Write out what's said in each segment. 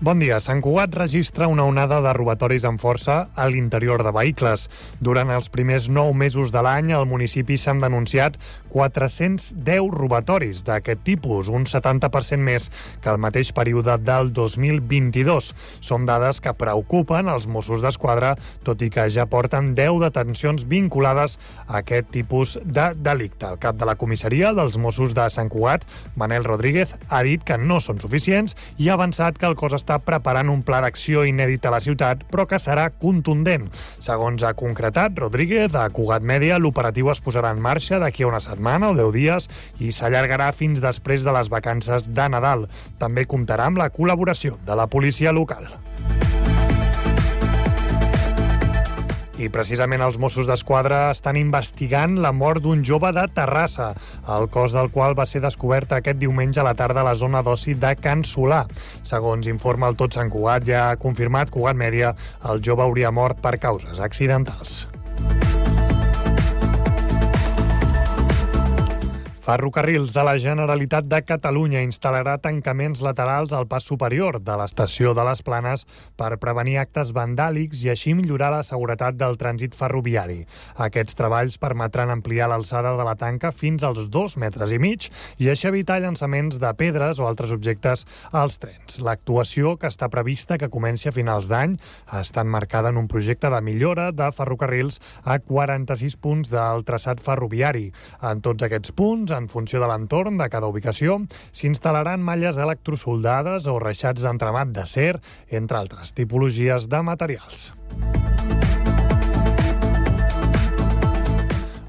Bon dia. Sant Cugat registra una onada de robatoris amb força a l'interior de vehicles. Durant els primers nou mesos de l'any, al municipi s'han denunciat 410 robatoris d'aquest tipus, un 70% més que el mateix període del 2022. Són dades que preocupen els Mossos d'Esquadra, tot i que ja porten 10 detencions vinculades a aquest tipus de delicte. El cap de la comissaria dels Mossos de Sant Cugat, Manel Rodríguez, ha dit que no són suficients i ha avançat que el cos està està preparant un pla d'acció inèdit a la ciutat, però que serà contundent. Segons ha concretat Rodríguez, a Cugat Mèdia, l'operatiu es posarà en marxa d'aquí a una setmana o 10 dies i s'allargarà fins després de les vacances de Nadal. També comptarà amb la col·laboració de la policia local. I precisament els Mossos d'Esquadra estan investigant la mort d'un jove de Terrassa, el cos del qual va ser descobert aquest diumenge a la tarda a la zona d'oci de Can Solà. Segons informa el Tot Sant Cugat, ja ha confirmat Cugat Mèdia, el jove hauria mort per causes accidentals. Ferrocarrils de la Generalitat de Catalunya instal·larà tancaments laterals al pas superior de l'estació de les Planes per prevenir actes vandàlics i així millorar la seguretat del trànsit ferroviari. Aquests treballs permetran ampliar l'alçada de la tanca fins als dos metres i mig i així evitar llançaments de pedres o altres objectes als trens. L'actuació, que està prevista que comenci a finals d'any, està enmarcada en un projecte de millora de ferrocarrils a 46 punts del traçat ferroviari. En tots aquests punts, en funció de l'entorn de cada ubicació, s'instal·laran malles electrosoldades o reixats d'entramat d'acer, entre altres tipologies de materials.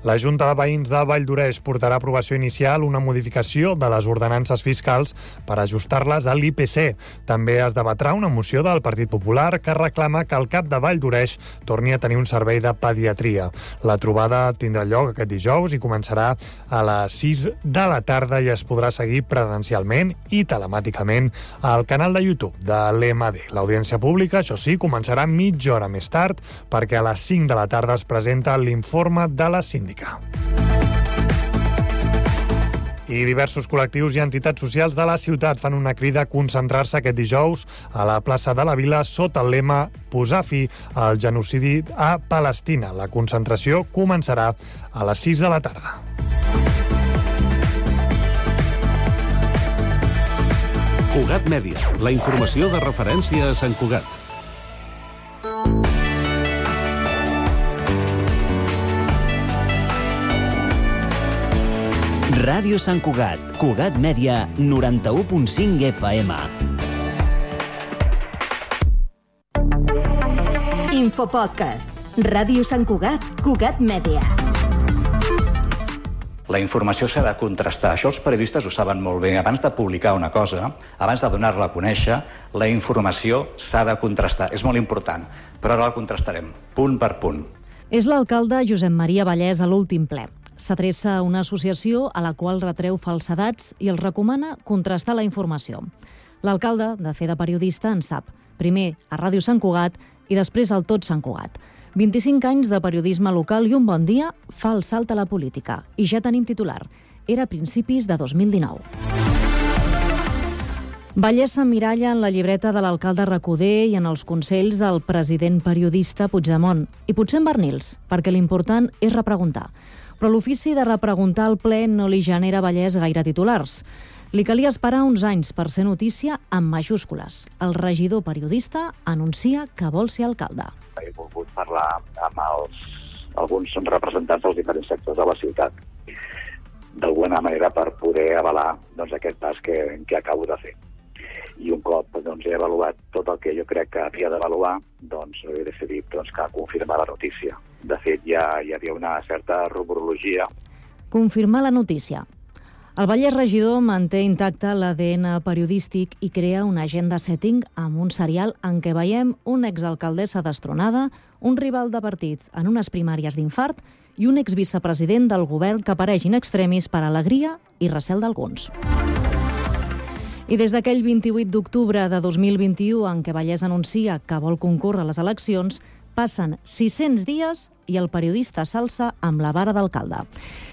La Junta de Veïns de Valldoreix portarà a aprovació inicial una modificació de les ordenances fiscals per ajustar-les a l'IPC. També es debatrà una moció del Partit Popular que reclama que el cap de Valldoreix torni a tenir un servei de pediatria. La trobada tindrà lloc aquest dijous i començarà a les 6 de la tarda i es podrà seguir presencialment i telemàticament al canal de YouTube de l'EMAD. L'audiència pública, això sí, començarà mitja hora més tard perquè a les 5 de la tarda es presenta l'informe de la síndica síndica. I diversos col·lectius i entitats socials de la ciutat fan una crida a concentrar-se aquest dijous a la plaça de la Vila sota el lema Posar fi al genocidi a Palestina. La concentració començarà a les 6 de la tarda. Cugat Mèdia, la informació de referència a Sant Cugat. Ràdio Sant Cugat, Cugat Mèdia, 91.5 FM. Infopodcast. Ràdio Sant Cugat, Cugat Mèdia. La informació s'ha de contrastar. Això els periodistes ho saben molt bé. Abans de publicar una cosa, abans de donar-la a conèixer, la informació s'ha de contrastar. És molt important, però ara la contrastarem, punt per punt. És l'alcalde Josep Maria Vallès a l'últim ple s'adreça a una associació a la qual retreu falsedats i els recomana contrastar la informació. L'alcalde, de fer de periodista, en sap. Primer a Ràdio Sant Cugat i després al Tot Sant Cugat. 25 anys de periodisme local i un bon dia fa el salt a la política. I ja tenim titular. Era a principis de 2019. Vallès s'emmiralla en la llibreta de l'alcalde Recoder i en els consells del president periodista Puigdemont. I potser en Bernils, perquè l'important és repreguntar però l'ofici de repreguntar el ple no li genera Vallès gaire titulars. Li calia esperar uns anys per ser notícia amb majúscules. El regidor periodista anuncia que vol ser alcalde. He volgut parlar amb els, alguns representants dels diferents sectors de la ciutat d'alguna manera per poder avalar doncs, aquest pas que, que acabo de fer i un cop doncs, he avaluat tot el que jo crec que havia d'avaluar, doncs he decidit doncs, que confirmar la notícia. De fet, ja hi havia una certa rumorologia. Confirmar la notícia. El Vallès Regidor manté intacte l'ADN periodístic i crea una agenda setting amb un serial en què veiem una exalcaldessa destronada, un rival de partit en unes primàries d'infart i un exvicepresident del govern que apareix in extremis per alegria i recel d'alguns. I des d'aquell 28 d'octubre de 2021 en què Vallès anuncia que vol concórrer a les eleccions, passen 600 dies i el periodista s'alça amb la vara d'alcalde.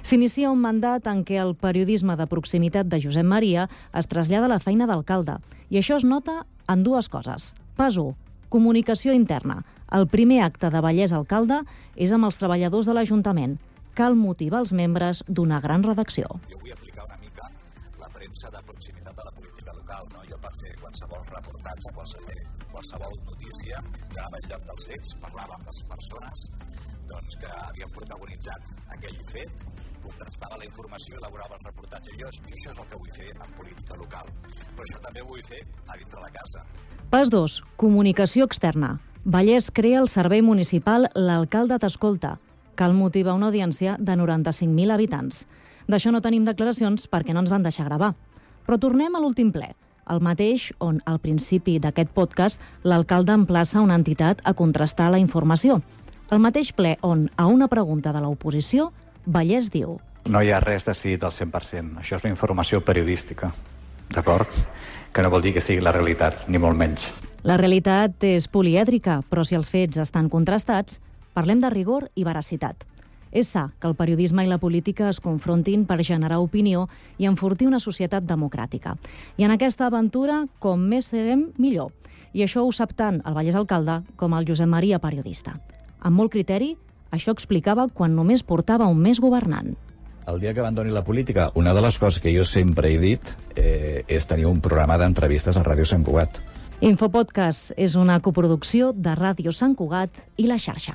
S'inicia un mandat en què el periodisme de proximitat de Josep Maria es trasllada a la feina d'alcalde i això es nota en dues coses. Pas 1. Comunicació interna. El primer acte de Vallès Alcalde és amb els treballadors de l'Ajuntament. Cal motivar els membres d'una gran redacció. Jo vull aplicar una mica la premsa de proximitat de la política local. No? Jo per fer qualsevol reportatge, qualsevol, qualsevol notícia, anava al lloc dels fets, parlava amb les persones doncs, que havien protagonitzat aquell fet, contrastava la informació, elaborava el reportatge. Jo això és el que vull fer en política local. Però això també ho vull fer a dintre la casa. Pas 2. Comunicació externa. Vallès crea el servei municipal L'Alcalde t'escolta. Cal motivar una audiència de 95.000 habitants. D'això no tenim declaracions perquè no ens van deixar gravar. Però tornem a l'últim ple, el mateix on, al principi d'aquest podcast, l'alcalde emplaça una entitat a contrastar la informació. El mateix ple on, a una pregunta de l'oposició, Vallès diu No hi ha res decidit al 100%. Això és una informació periodística, d'acord? Que no vol dir que sigui la realitat, ni molt menys. La realitat és polièdrica, però si els fets estan contrastats, parlem de rigor i veracitat. És sa que el periodisme i la política es confrontin per generar opinió i enfortir una societat democràtica. I en aquesta aventura, com més seguem, millor. I això ho sap tant el Vallès Alcalde com el Josep Maria periodista. Amb molt criteri, això explicava quan només portava un mes governant. El dia que abandoni la política, una de les coses que jo sempre he dit eh, és tenir un programa d'entrevistes a Ràdio Sant Cugat. Infopodcast és una coproducció de Ràdio Sant Cugat i la xarxa.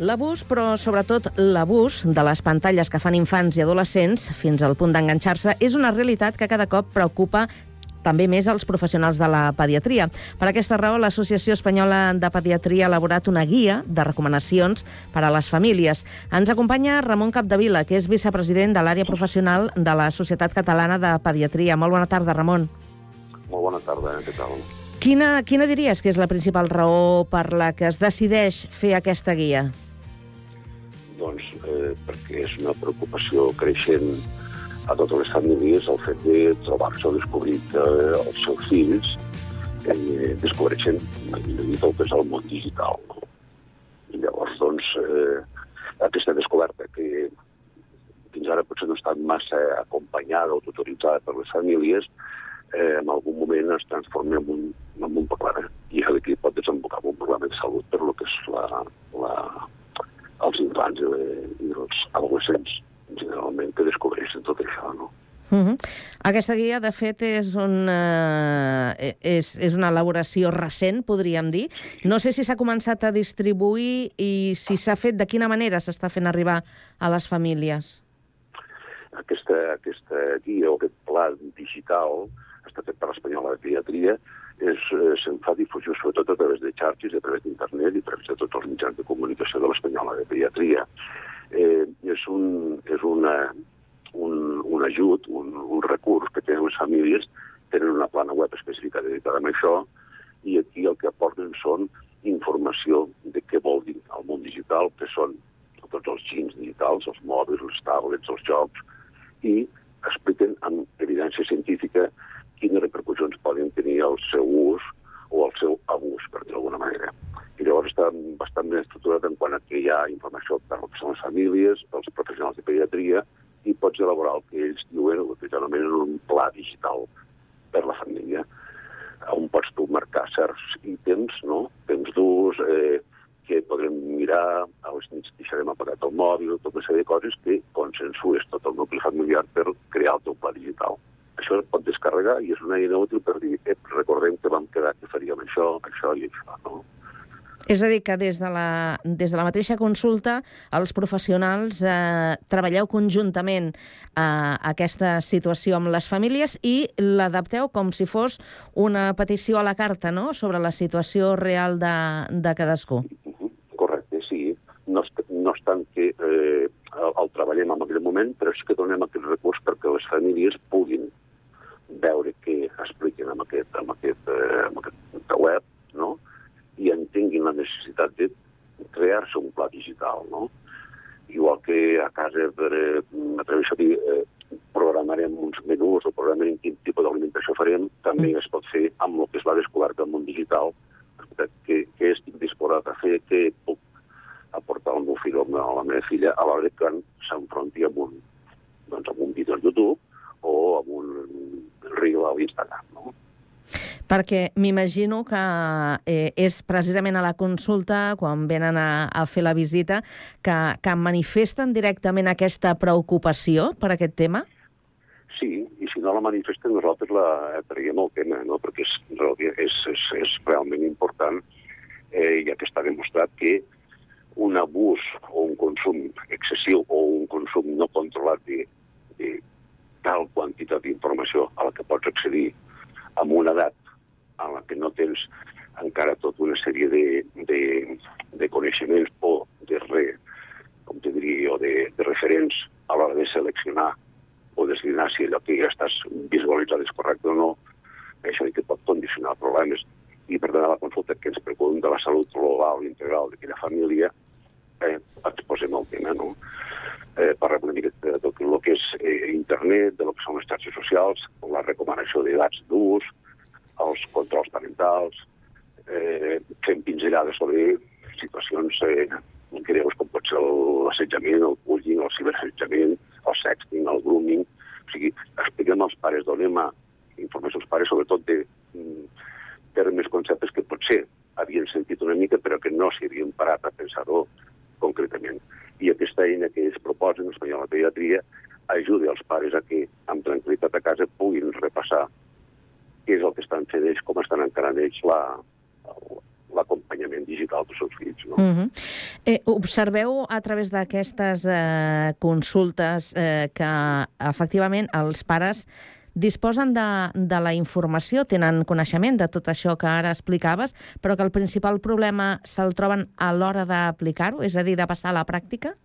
L'abús, però sobretot l'abús de les pantalles que fan infants i adolescents fins al punt d'enganxar-se és una realitat que cada cop preocupa també més als professionals de la pediatria. Per aquesta raó, l'Associació Espanyola de Pediatria ha elaborat una guia de recomanacions per a les famílies. Ens acompanya Ramon Capdevila, que és vicepresident de l'àrea professional de la Societat Catalana de Pediatria. Molt bona tarda, Ramon. Molt bona tarda, què tal? Quina, quina diries que és la principal raó per la que es decideix fer aquesta guia? Eh, perquè és una preocupació creixent a totes les famílies el fet de trobar-se o descobrir que els seus fills eh, descobreixen el que és el món digital. No? I llavors, doncs, eh, aquesta descoberta que fins ara potser no ha estat massa acompanyada o tutoritzada per les famílies, eh, en algun moment es transforma en un, en un problema. I d'aquí pot desembocar en un problema de salut per lo que és la, la, els infants i, i els adolescents generalment que descobreixen tot això, no? Uh -huh. Aquesta guia, de fet, és, un, uh, és, és una elaboració recent, podríem dir. No sé si s'ha començat a distribuir i si s'ha fet, de quina manera s'està fent arribar a les famílies. Aquesta, aquesta guia o aquest pla digital està fet per l'Espanyola de Pediatria eh, se'n fa difusió sobretot a través de xarxes, a través d'internet i a través de tots els mitjans de comunicació de l'Espanyola de Pediatria. Eh, és, un, és una, un, un ajut, un, un recurs que tenen les famílies, tenen una plana web específica dedicada a això, i aquí el que aporten són informació de què vol dir el món digital, que són tots els xins digitals, els mòbils, els tablets, els jocs, i expliquen amb evidència científica quines repercussions poden tenir el seu ús o el seu abús, per dir d'alguna manera. I llavors està bastant ben estructurat en quant a que hi ha informació per les famílies, pels professionals de pediatria, i pots elaborar el que ells diuen, el que ja anomenen un pla digital per la família, on pots tu marcar certs ítems, no? temps d'ús, eh, que podrem mirar, a les nits deixarem apagat el mòbil, tota una sèrie de coses que consensues tot el nucli familiar per crear el teu pla digital. Això es pot descarregar i és una eina útil per dir, eh, recordem que vam quedar que faríem això, això i això, no? És a dir, que des de la, des de la mateixa consulta els professionals eh, treballeu conjuntament eh, aquesta situació amb les famílies i l'adapteu com si fos una petició a la carta, no?, sobre la situació real de, de cadascú. Correcte, sí. No, no és tant que eh, el, el treballem en aquell moment, però sí que donem aquest recurs perquè les famílies puguin veure què expliquen amb aquest, amb aquest, eh, amb aquest web, no? i entenguin la necessitat de crear-se un pla digital, no? Igual que a casa, per, eh, m'atreveixo a dir, eh, programarem uns menús o programarem quin tipus d'alimentació farem, també es pot fer amb el que es va descobert del món digital, què, què estic disposat a fer, què puc aportar al meu fill o a la meva filla a l'hora que s'enfronti amb un, doncs, amb un vídeo al YouTube o amb un reel a l'Instagram, no? Perquè m'imagino que eh, és precisament a la consulta, quan venen a, a fer la visita, que, que manifesten directament aquesta preocupació per aquest tema? Sí, i si no la manifesten nosaltres la traiem el tema, no? perquè és, és, és, és realment important, eh, ja que està demostrat que un abús o un consum excessiu o un consum no controlat de, de tal quantitat d'informació a la que pots accedir amb una edat en la que no tens encara tota una sèrie de, de, de coneixements o de re, com te diria, o de, de referents a l'hora de seleccionar o d'esbrinar si allò que ja estàs visualitzat és correcte o no, això que pot condicionar problemes. I per tant, la consulta que ens preocupen de la salut global integral d'aquella família, eh, ens posem el tema, no? Eh, parlar una mica de tot el que és eh, internet, de lo que són les xarxes socials, la recomanació d'edats d'ús, els controls parentals, eh, fem pinzellades sobre situacions eh, greus com pot ser l'assetjament, el bullying, el ciberassetjament, el sexting, el grooming... O sigui, expliquem als pares, donem a informació als pares, sobretot de mm, termes, conceptes que potser havien sentit una mica però que no s'hi havien parat a pensar-ho concretament. I aquesta eina que es proposa en espanyol la pediatria ajuda els pares a que, amb tranquil·litat a casa, puguin repassar què és el que estan fent ells, com estan encarant ells la, l'acompanyament digital dels seus fills. No? Uh -huh. eh, observeu a través d'aquestes eh, consultes eh, que efectivament els pares disposen de, de la informació, tenen coneixement de tot això que ara explicaves, però que el principal problema se'l troben a l'hora d'aplicar-ho, és a dir, de passar a la pràctica?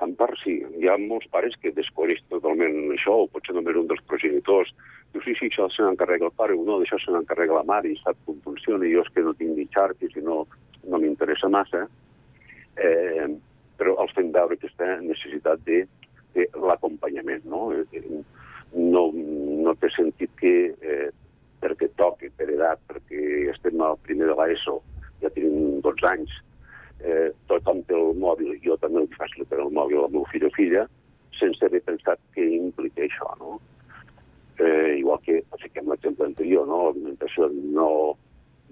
En part sí. Hi ha molts pares que desconeixen totalment això, o potser només un dels progenitors. Diu, sí, sí, això se n'encarrega el pare, o no, d'això se n'encarrega la mare i sap com funciona, i jo és que no tinc ni xarxes i no, no m'interessa massa. Però els fem veure aquesta necessitat de, de l'acompanyament, no? Eh, no? No té sentit que eh, perquè toque, per edat, perquè estem al primer de l'ESO, ja tenim 12 anys, eh, tothom té el mòbil, jo també ho faig per el mòbil al meu fill o filla, sense haver pensat què implica això, no? Eh, igual que, fiquem l'exemple anterior, no? L'alimentació no...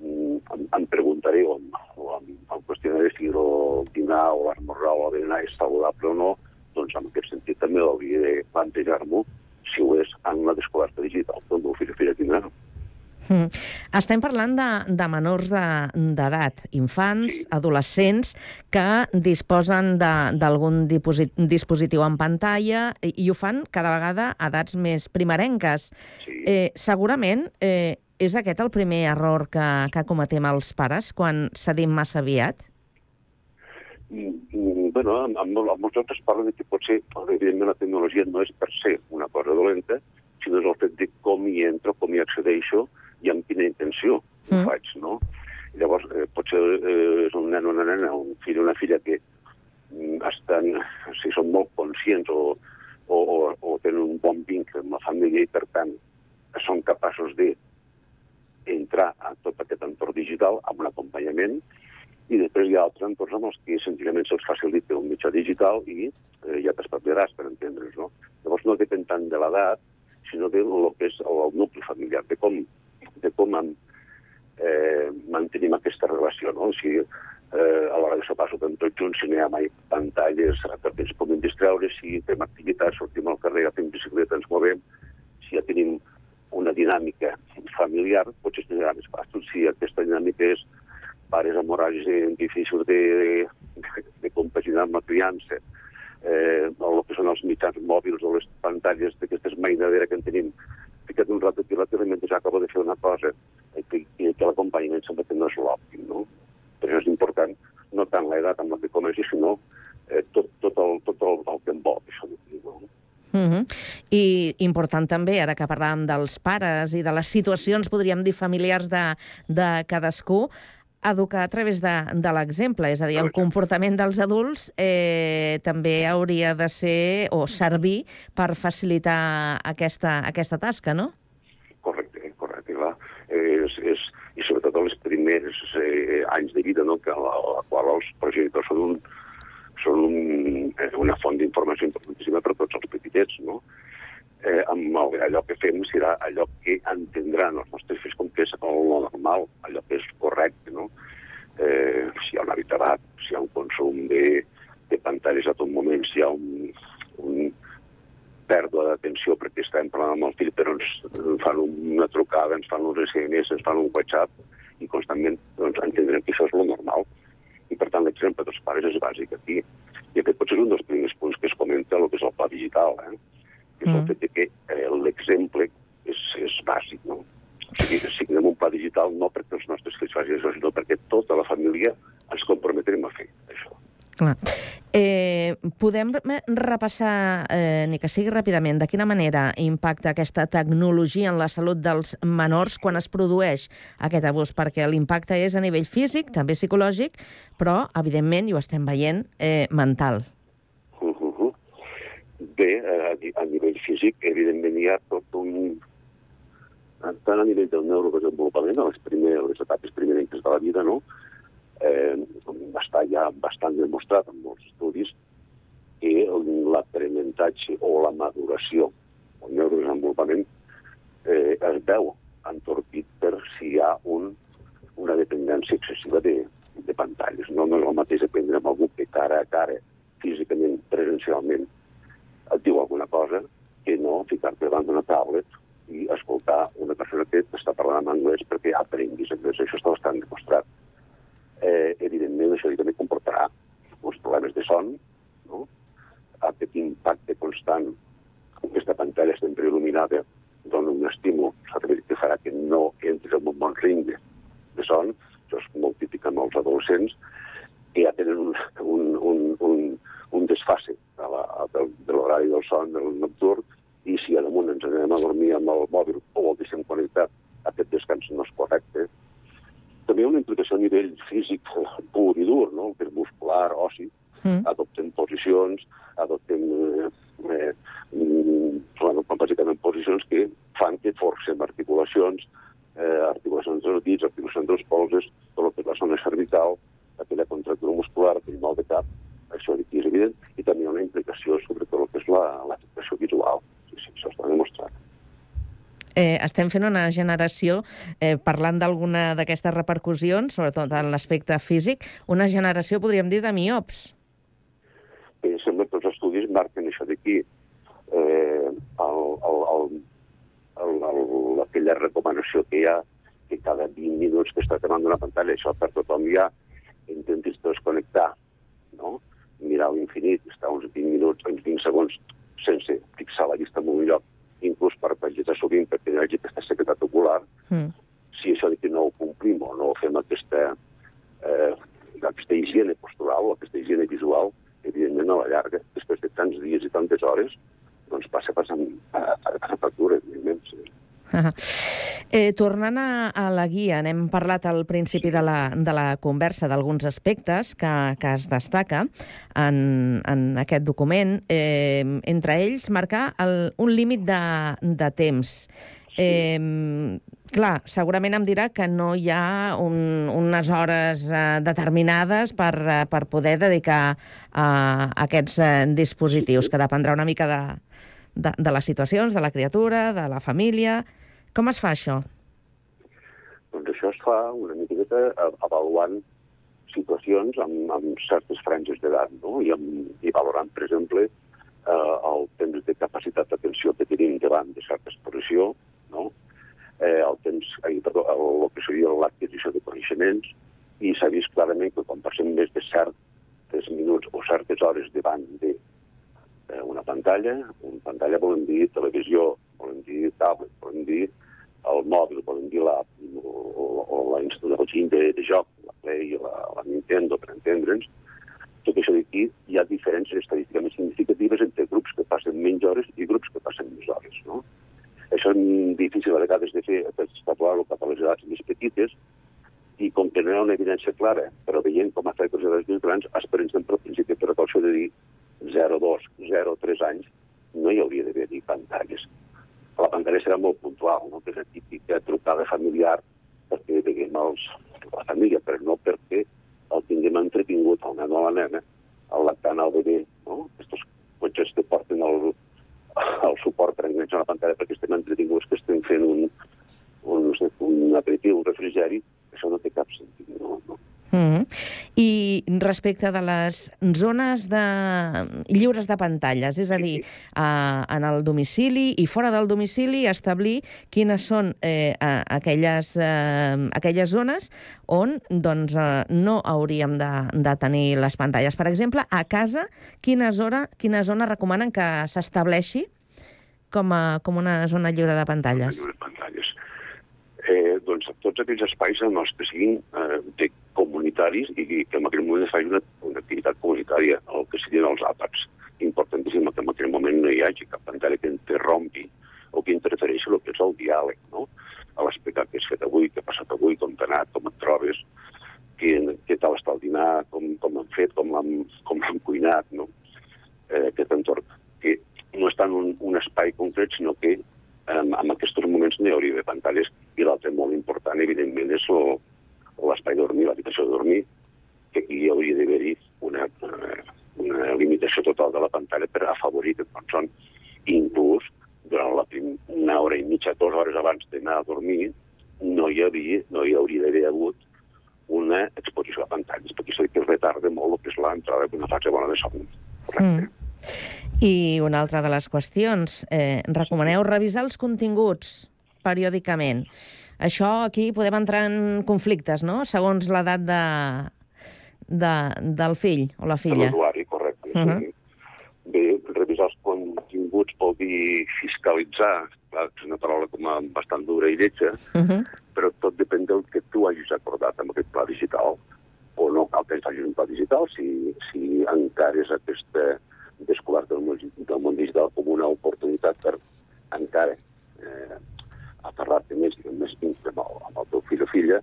Mm, em, em preguntaré o, o em, em qüestionaré si el dinar o l'esmorzar o el berenar és saludable o no, doncs en aquest sentit també hauria de plantejar-m'ho si ho és en la descoberta digital del meu fill o filla tindrà. Mm. Estem parlant de, de menors d'edat, de, infants, sí. adolescents, que disposen d'algun dispositiu en pantalla i, i ho fan cada vegada a edats més primerenques. Sí. Eh, segurament eh, és aquest el primer error que, que cometem els pares quan cedim massa aviat? Mm, mm, bueno, amb, amb, amb molts altres parlen de que potser, evidentment, la tecnologia no és per ser una cosa dolenta, sinó és el fet de com hi entro, com hi accedeixo, i amb quina intenció mm. ho faig, no? I llavors, eh, potser eh, és un nen o una nena, un fill o una filla que mm, estan, si són molt conscients o, o, o, o tenen un bon vincle amb la família i, per tant, són capaços de entrar a tot aquest entorn digital amb un acompanyament i després hi ha altres entorns amb els que senzillament se'ls facilita un mitjà digital i eh, ja t'espavilaràs per entendre's, no? Llavors no depèn tant de l'edat, sinó de lo que és el, nucli familiar, de com de com en, eh, mantenim aquesta relació, no? Si eh, a l'hora de sopar sopem tots junts, si no hi ha mai pantalles perquè ens puguin distreure, si fem activitats, sortim al carrer, fem bicicleta, ens movem, si ja tenim una dinàmica familiar, potser serà més fàcil. Si aquesta dinàmica és pares amb horaris difícils de, de, de compaginar amb la criança, eh, el que són els mitjans mòbils o les pantalles d'aquestes mainadera que en tenim ficat un rato aquí a mentre acabo de fer una cosa i que, i que l'acompanyament sempre que no és l'òptim, no? Però és important no tant l'edat amb la que comenci, sinó eh, tot, tot, el, tot el, el que envolta això. No? Mm -hmm. I important també, ara que parlàvem dels pares i de les situacions, podríem dir, familiars de, de cadascú, educar a través de, de l'exemple, és a dir, el comportament dels adults eh, també hauria de ser o servir per facilitar aquesta, aquesta tasca, no? Correcte, correcte, clar. És, és, I sobretot els primers eh, anys de vida, no?, que a la, la qual els progenitors són, un, són un, eh, una font d'informació importantíssima per a tots els petitets, no? Eh, amb el, allò que fem serà allò que entendran els nostres fills com que és el normal, allò que és correcte, no? Eh, si hi ha un habitabat, si hi ha un consum de, de pantalles a tot moment, si hi ha un, un pèrdua d'atenció perquè estem parlant amb el fill però ens fan una trucada, ens fan uns SMS, ens fan un WhatsApp i constantment doncs, entendrem que això és lo normal. I per tant l'exemple dels pares és bàsic aquí. I aquest potser és un dels primers punts que es comenta el que és el pla digital, eh? Que és mm. el fet de que eh, l'exemple és, és bàsic, no? O sigui, signem un pla digital no perquè els nostres fills facin això, sinó perquè tota la família ens comprometrem a fer això. Clar. Eh, podem repassar, eh, ni que sigui ràpidament, de quina manera impacta aquesta tecnologia en la salut dels menors quan es produeix aquest abús? Perquè l'impacte és a nivell físic, també psicològic, però, evidentment, i ho estem veient, eh, mental bé, a, a nivell físic, evidentment hi ha tot un... Tant a nivell del neurodesenvolupament, a les, primeres, les etapes primerenques de la vida, no? eh, està ja bastant demostrat en molts estudis que l'aprenentatge o la maduració, el neurodesenvolupament, eh, es veu entorpit per si hi ha un, una dependència excessiva de, de pantalles. No, no és el mateix aprendre amb algú que cara a cara, físicament, presencialment, et diu alguna cosa que no ficar-te davant d'una tablet i escoltar una persona que està parlant en anglès perquè aprenguis anglès. Això està bastant demostrat. Eh, evidentment, això també comportarà uns problemes de son, no? aquest impacte constant, aquesta pantalla sempre il·luminada, dona un estímul, que farà que no entres en un bon ring de, de son, això és molt típic amb els adolescents, que ja tenen un, un, un, un, un desfase de l'horari de del son del nocturn i si a damunt ens anem a dormir amb el mòbil o el deixem connectat, aquest descans no és correcte. També una implicació a nivell físic pur i dur, no? que és muscular, oci. Mm. Adoptem posicions, adoptem eh, eh, bueno, bàsicament posicions que fan que forcem articulacions, eh, articulacions dels dits, articulacions dels polses, tot el que és la zona cervical, aquella contractura muscular, aquell mal de cap, això aquí és evident, i també una implicació sobre tot el que és l'afectació visual. Sí, sí, això està demostrat. Eh, estem fent una generació, eh, parlant d'alguna d'aquestes repercussions, sobretot en l'aspecte físic, una generació, podríem dir, de miops. Bé, sembla que els estudis marquen això d'aquí. Eh, el, el, el, el, el, aquella recomanació que hi ha que cada 20 minuts que està davant d'una pantalla, això per tothom ja, intentis desconnectar, no? Mirar a l'infinit, estar uns 20 minuts, uns 20 segons sense fixar la vista en un lloc, inclús per pagetar sovint perquè hi hagi aquesta sequedat ocular, mm. si això que no ho complim o no fem aquesta, eh, aquesta higiene postural o aquesta higiene visual, evidentment a la llarga, després de tants dies i tantes hores, doncs passa passant a, a, a factura, evidentment. Sí. Eh, tornant a, a la guia, n'hem parlat al principi de la, de la conversa d'alguns aspectes que, que es destaca en, en aquest document, eh, entre ells marcar el, un límit de, de temps. Eh, clar, segurament em dirà que no hi ha un, unes hores eh, determinades per, eh, per poder dedicar a, a aquests eh, dispositius, que dependrà una mica de, de, de les situacions, de la criatura, de la família... Com es fa això? Doncs això es fa una miqueta avaluant situacions amb, amb certes franges d'edat, no? I, amb, i valorant, per exemple, eh, el temps de capacitat d'atenció que tenim davant de certa exposició, no? eh, el temps, eh, perdó, el, el que seria l'adquisició de coneixements, i s'ha vist clarament que quan passem més de certs minuts o certes hores davant de eh, una pantalla, una pantalla volem dir televisió, volem dir tablet, volem dir el mòbil, volem dir la, o, o la instal·lació de, de joc, la Play la, la Nintendo, per entendre'ns, Tot això d'aquí hi ha diferències estadísticament significatives entre grups que passen menys hores i grups que passen més hores. No? Això és difícil a vegades de fer, extrapolar-ho cap a les edats més petites, i com que no hi ha una evidència clara, però veient com afecta les edats més grans, esperem sempre el principi de precaució de dir 0,2, 0,3 anys, no hi hauria d'haver-hi pantalles. La pantalla serà molt puntual, no? que és la típica trucada familiar perquè veiem els, la família, però no perquè el tinguem entretingut al nen o la nena, el lactant al bebè, no? Estos cotxes que porten el, el suport per enganxar la pantalla perquè estem entretinguts, que estem fent un, un, no sé, un aperitiu, un refrigeri, això no té cap sentit, no? no. Mm -hmm. I respecte de les zones de... lliures de pantalles, és a dir, eh, en el domicili i fora del domicili, establir quines són eh, aquelles, eh, aquelles zones on doncs, eh, no hauríem de, de tenir les pantalles. Per exemple, a casa, quina zona, quina zona recomanen que s'estableixi com, a, com una zona lliure de pantalles? Lliure de pantalles eh, doncs, tots aquells espais en els que siguin eh, de comunitaris i que en aquell moment es faci una, una activitat comunitària, el que siguin els àpats. Importantíssim que en aquell moment no hi hagi cap pantalla que interrompi o que interfereixi el que és el diàleg, no? a l'explicar què has fet avui, què ha passat avui, com t'ha anat, com et trobes, què, què tal està el dinar, com, com han fet, com l'han cuinat, no? eh, aquest entorn, que no està en un, un espai concret, sinó que en, en aquests moments no hi hauria de pantalles i l'altre molt important, evidentment, és l'espai de dormir, l'habitació de dormir, que aquí hi hauria d'haver-hi una, una limitació total de la pantalla per afavorir que quan són inclús durant la prim, una hora i mitja, dues hores abans d'anar a dormir, no hi, havia, no hi hauria d'haver hagut una exposició a pantalles, perquè això que retarda molt el que és l'entrada d'una fase bona de somni. Correcte. Mm. I una altra de les qüestions, eh, recomaneu revisar els continguts periòdicament. Això aquí podem entrar en conflictes, no?, segons l'edat de, de, del fill o la filla. De l'usuari, correcte. Uh -huh. sí. Bé, revisar els continguts vol dir fiscalitzar, clar, és una paraula com a bastant dura i lletja, uh -huh. però tot depèn del que tu hagis acordat amb aquest pla digital. O no cal que facis un pla digital si, si encara és aquesta descobert del món, del món digital com una oportunitat per encara eh, més, íntim amb el teu fill o filla,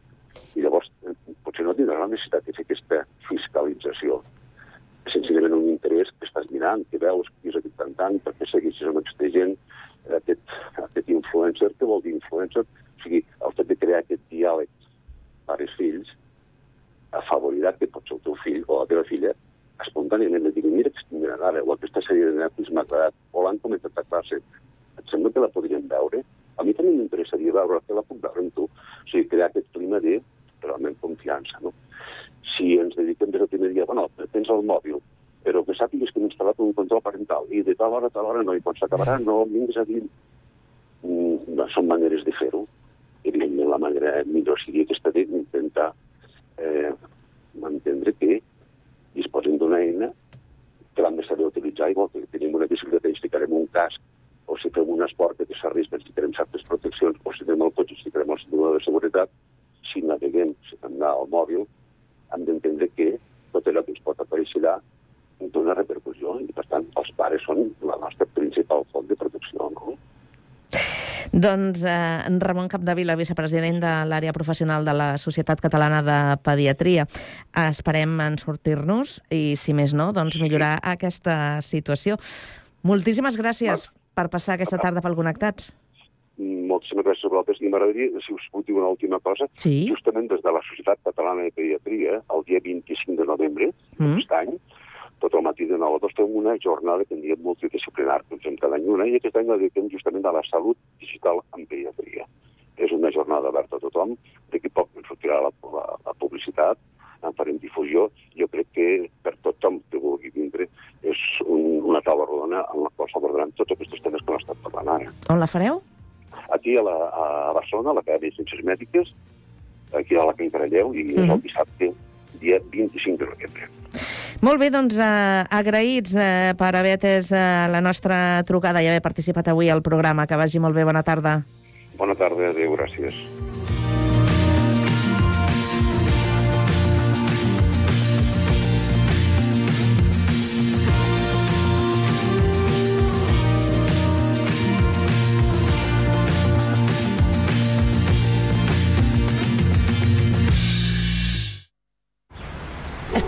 i llavors eh, potser no tindràs la necessitat de fer aquesta fiscalització. És senzillament un interès que estàs mirant, que veus qui és aquest cantant, per què segueixes amb aquesta gent, aquest, aquest influencer, què vol dir influencer? O sigui, el fet de crear aquest diàleg pares-fills afavorirà que potser el teu fill o la teva filla espontàniament et digui, mira, mira ara, o aquesta sèrie de Netflix m'ha agradat, o l'han comentat a classe, et sembla que la podríem veure? A mi també m'interessaria veure que la puc veure amb tu. O sigui, crear aquest clima de realment confiança, no? Si ens dediquem des del primer dia, bueno, tens el mòbil, però que sàpigues que hem instal·lat un control parental, i de tal hora a tal hora no, i quan s'acabarà no vinguis a dir... Mm, no, són maneres de fer-ho. Evidentment, la manera millor seria aquesta d'intentar eh, entendre que disposin d'una eina que l'han de saber utilitzar, igual que tenim una bicicleta i ens ficarem un casc, o si fem un esport que s'arrisca ens ficarem certes proteccions, o si tenim el cotxe ens ficarem el cinturó de seguretat, si naveguem, si hem d'anar al mòbil, hem d'entendre que tot allò que ens pot aparèixer allà té una repercussió i, per tant, els pares són la nostra principal font de protecció, no? Doncs eh, Ramon Capdevila, vicepresident de l'àrea professional de la Societat Catalana de Pediatria. Esperem en sortir-nos i, si més no, doncs millorar aquesta situació. Moltíssimes gràcies per passar aquesta tarda pel Connectats. Moltíssimes gràcies a vosaltres. I m'agradaria, si us puc dir una última cosa, sí? justament des de la Societat Catalana de Pediatria, el dia 25 de novembre mm. d'aquest any, tot el matí de 9 a 2 fem una jornada que en diem multidisciplinar, que fem cada any una, i aquest any la dediquem justament a la salut digital en pediatria. És una jornada oberta a tothom, d'aquí poc ens sortirà la, la, la publicitat, en farem difusió, jo crec que per tothom que vulgui vindre és un, una taula rodona en la qual s'abordaran tots aquests temes que hem estat parlant ara. On la fareu? Aquí a, la, a Barcelona, a l'Acadèmia de Ciències Mèdiques, aquí a la Can Caralleu, i mm -hmm. és el dissabte, dia 25 de. Molt bé, doncs eh, agraïts eh, per haver atès eh, la nostra trucada i haver participat avui al programa. Que vagi molt bé, bona tarda. Bona tarda, adéu, gràcies.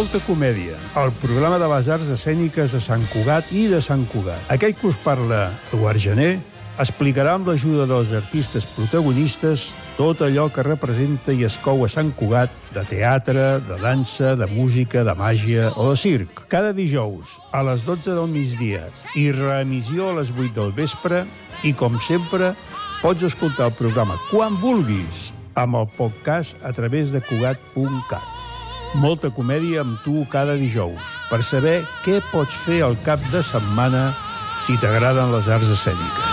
Molta comèdia, el programa de les arts escèniques de Sant Cugat i de Sant Cugat. Aquell que us parla, Eduard Gené, explicarà amb l'ajuda dels artistes protagonistes tot allò que representa i es cou a Sant Cugat de teatre, de dansa, de música, de màgia o de circ. Cada dijous, a les 12 del migdia i reemissió a les 8 del vespre i, com sempre, pots escoltar el programa quan vulguis amb el podcast a través de Cugat.cat. Molta comèdia amb tu cada dijous per saber què pots fer al cap de setmana si t'agraden les arts escèniques.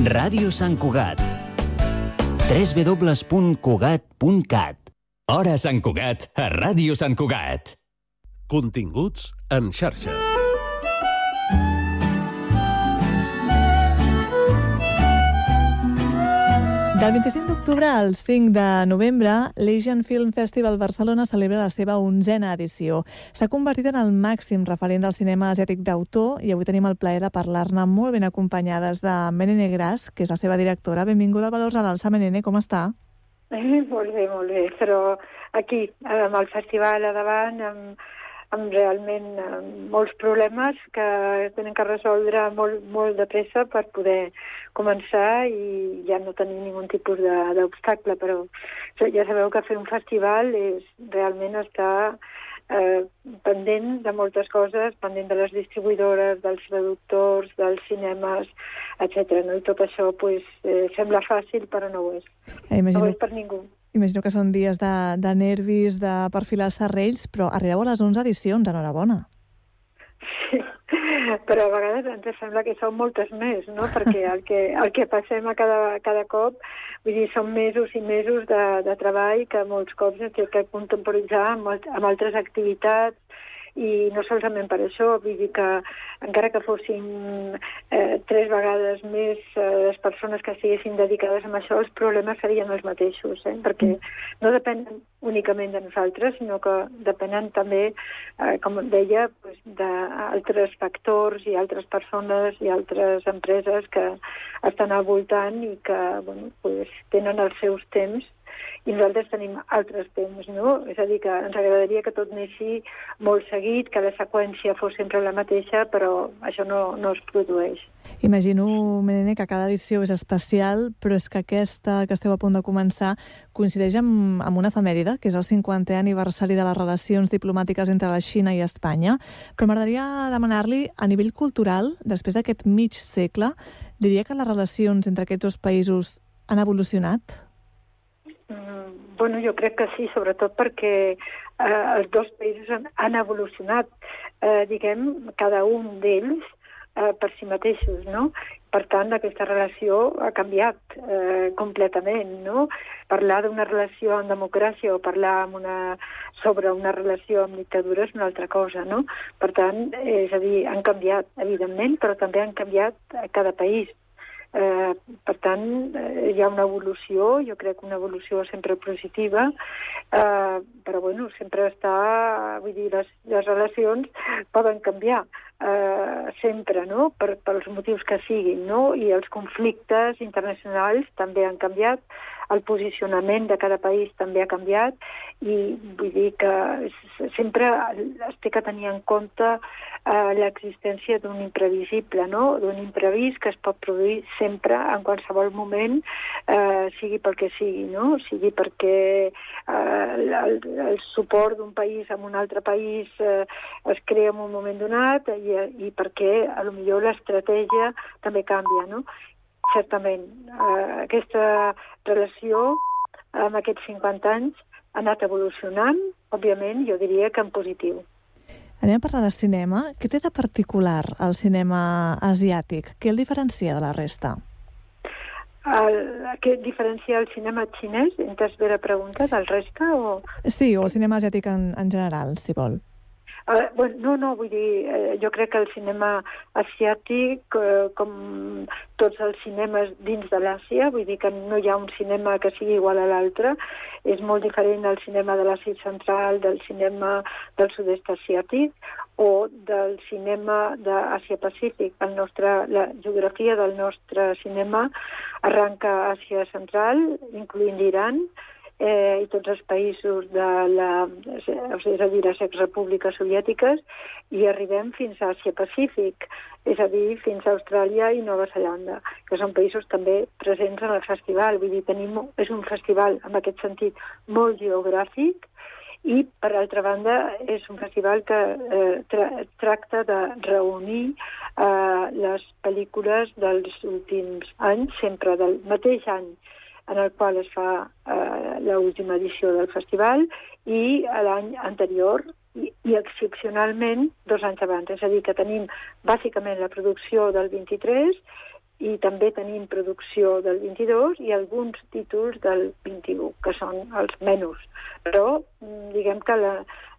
Ràdio Sant Cugat www.cugat.cat Hora Sant Cugat a Ràdio Sant Cugat. Continguts en xarxa. Del 25 d'octubre al 5 de novembre, l'Asian Film Festival Barcelona celebra la seva onzena edició. S'ha convertit en el màxim referent del cinema asiàtic d'autor i avui tenim el plaer de parlar-ne molt ben acompanyades de Menene Gras, que és la seva directora. Benvinguda al Valors a l'Alça, Menene, com està? Eh, molt bé, molt bé, però aquí, amb el festival a davant, amb, amb realment amb molts problemes que tenen que resoldre molt, molt de pressa per poder començar i ja no tenir ningun tipus d'obstacle, però ja sabeu que fer un festival és realment estar eh, pendent de moltes coses, pendent de les distribuïdores, dels traductors, dels cinemes, etc. No? I tot això pues, eh, sembla fàcil, però no ho és. Eh, imagino, no ho és per ningú. Imagino que són dies de, de nervis, de perfilar serrells, però arribeu a les 11 edicions, enhorabona. Sí, però a vegades ens sembla que són moltes més, no? Perquè el que, el que passem a cada, cada cop, vull dir, són mesos i mesos de, de treball que molts cops hem que contemporitzar amb, amb altres activitats, i no solament per això, vull dir que encara que fossin eh, tres vegades més eh, les persones que estiguessin dedicades a això, els problemes serien els mateixos, eh? perquè no depenen únicament de nosaltres, sinó que depenen també, eh, com deia, pues, d'altres factors i altres persones i altres empreses que estan al voltant i que bueno, pues, tenen els seus temps i nosaltres tenim altres temps, no? És a dir, que ens agradaria que tot anessi molt seguit, que la seqüència fos sempre la mateixa, però això no, no es produeix. Imagino, Menene, que cada edició és especial, però és que aquesta que esteu a punt de començar coincideix amb, amb una efemèride, que és el 50è aniversari de les relacions diplomàtiques entre la Xina i Espanya. Però m'agradaria demanar-li, a nivell cultural, després d'aquest mig segle, diria que les relacions entre aquests dos països han evolucionat? Mm, bueno, jo crec que sí, sobretot perquè eh, els dos països han, han evolucionat, eh, diguem, cada un d'ells eh, per si mateixos, no? Per tant, aquesta relació ha canviat eh, completament, no? Parlar d'una relació amb democràcia o parlar amb una, sobre una relació amb dictadura és una altra cosa, no? Per tant, és a dir, han canviat, evidentment, però també han canviat a cada país. Eh, per tant, eh, hi ha una evolució, jo crec una evolució sempre positiva, eh, però bueno, sempre està, vull dir, les, les relacions poden canviar eh, sempre, no?, per, pels motius que siguin, no?, i els conflictes internacionals també han canviat, el posicionament de cada país també ha canviat i vull dir que sempre es té que tenir en compte eh, l'existència d'un imprevisible, no? d'un imprevist que es pot produir sempre, en qualsevol moment, eh, sigui pel que sigui, no? sigui perquè eh, el, el suport d'un país amb un altre país eh, es crea en un moment donat i, i perquè a lo millor l'estratègia també canvia. No? certament. Eh, aquesta relació amb aquests 50 anys ha anat evolucionant, òbviament, jo diria que en positiu. Anem a parlar de cinema. Què té de particular el cinema asiàtic? Què el diferencia de la resta? el, què diferencia el cinema xinès? Entès bé la pregunta del resta? O... Sí, o el cinema asiàtic en, en general, si vol. Uh, bueno, no, no, vull dir, eh, jo crec que el cinema asiàtic, eh, com tots els cinemes dins de l'Àsia, vull dir que no hi ha un cinema que sigui igual a l'altre, és molt diferent del cinema de l'Àsia central, del cinema del sud-est asiàtic o del cinema d'Àsia-Pacífic. La geografia del nostre cinema arranca a Àsia central, incloent l'Iran, eh, i tots els països de la, és a dir, les exrepúbliques soviètiques, i arribem fins a Àsia-Pacífic, és a dir, fins a Austràlia i Nova Zelanda, que són països també presents en el festival. Vull dir, tenim, és un festival, en aquest sentit, molt geogràfic, i, per altra banda, és un festival que eh, tra tracta de reunir eh, les pel·lícules dels últims anys, sempre del mateix any en el qual es fa eh, l'última edició del festival, i l'any anterior, i, i excepcionalment dos anys abans. És a dir, que tenim bàsicament la producció del 23 i també tenim producció del 22 i alguns títols del 21, que són els menys. Però mm, diguem que la,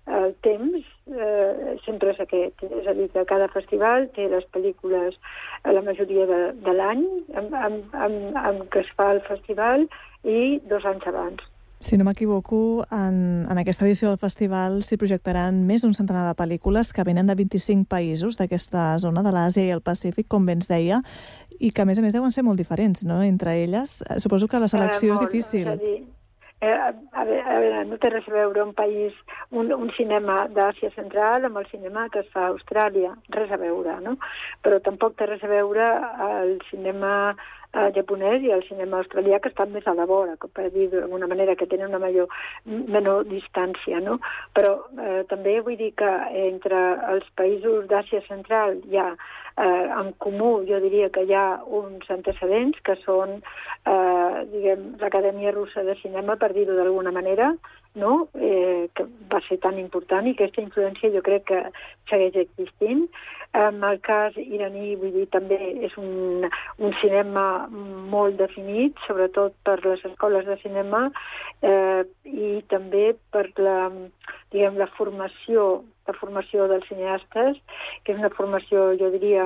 el temps eh, sempre és aquest, és a dir, que cada festival té les pel·lícules a la majoria de, de l'any amb, amb, amb, amb què es fa el festival i dos anys abans. Si no m'equivoco, en, en aquesta edició del festival s'hi projectaran més d'un centenar de pel·lícules que venen de 25 països d'aquesta zona de l'Àsia i el Pacífic, com bé ens deia, i que a més a més deuen ser molt diferents, no?, entre elles. Suposo que la selecció eh, molt, és difícil. És dir, Eh, a, veure, a veure, no té res a veure un país, un, un cinema d'Àsia Central amb el cinema que es fa a Austràlia, res a veure, no? Però tampoc té res a veure el cinema eh, japonès i el cinema australià que estan més a la vora, per dir d'alguna manera, que tenen una major, menor distància, no? Però eh, també vull dir que entre els països d'Àsia Central hi ha eh, en comú, jo diria que hi ha uns antecedents que són, eh, diguem, l'Acadèmia Russa de Cinema, per dir-ho d'alguna manera, no? eh, que va ser tan important i aquesta influència jo crec que segueix existint. En el cas iraní, vull dir, també és un, un cinema molt definit, sobretot per les escoles de cinema eh, i també per la, diguem, la formació la formació dels cineastes, que és una formació, jo diria,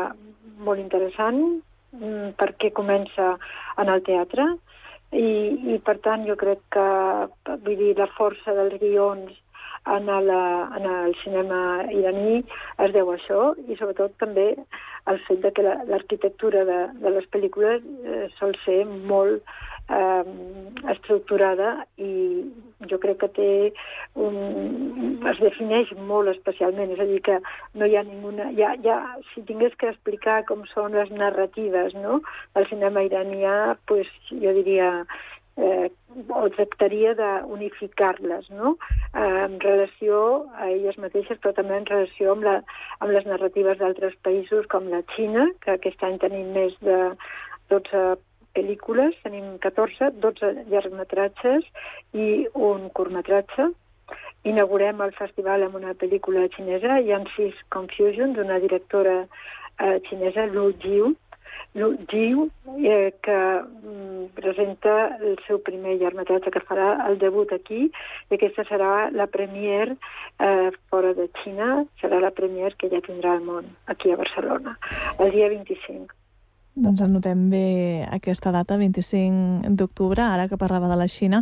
molt interessant, mm, perquè comença en el teatre, i, i per tant jo crec que vull dir, la força dels guions en, la, en el cinema iraní es deu a això i sobretot també el fet de que l'arquitectura la, de, de les pel·lícules eh, sol ser molt eh, estructurada i jo crec que té un, es defineix molt especialment, és a dir, que no hi ha ninguna... Ja, ja, si tingués que explicar com són les narratives no? del cinema iranià, pues, jo diria eh, o tractaria d'unificar-les no? eh, en relació a elles mateixes, però també en relació amb, la, amb les narratives d'altres països com la Xina, que aquest any tenim més de 12 pel·lícules, tenim 14, 12 llargmetratges i un curtmetratge. Inaugurem el festival amb una pel·lícula xinesa, sis Confusion, d'una directora eh, xinesa, Lu Jiu, Lu Jiu, eh, que mm, presenta el seu primer llargmetratge que farà el debut aquí, i aquesta serà la premier eh, fora de Xina, serà la premier que ja tindrà el món, aquí a Barcelona, el dia 25. Doncs anotem bé aquesta data, 25 d'octubre, ara que parlava de la Xina,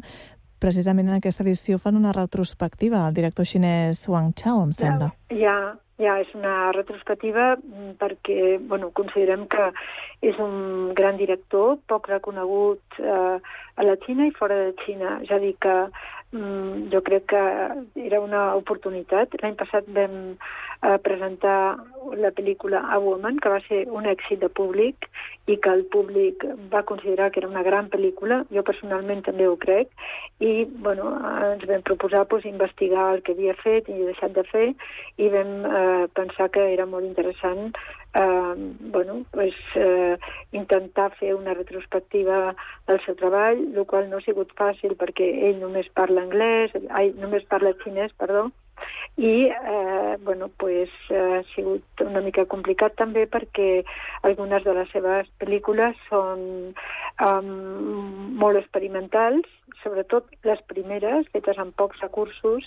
precisament en aquesta edició fan una retrospectiva al director xinès Wang Chao, em sembla. Ja, ja, és una retrospectiva perquè bueno, considerem que és un gran director, poc reconegut eh, a la Xina i fora de Xina. És a dir, que mm, jo crec que era una oportunitat. L'any passat vam eh, presentar la pel·lícula A Woman, que va ser un èxit de públic i que el públic va considerar que era una gran pel·lícula, jo personalment també ho crec, i bueno, ens vam proposar pues, investigar el que havia fet i deixat de fer, i vam eh, pensar que era molt interessant bueno, pues, eh, intentar fer una retrospectiva del seu treball, el qual no ha sigut fàcil perquè ell només parla anglès, ai, només parla xinès, perdó, I, eh, bueno, pues, ha sigut una mica complicat també perquè algunes de les seves pel·lícules són um, molt experimentals, sobretot les primeres, fetes amb pocs recursos,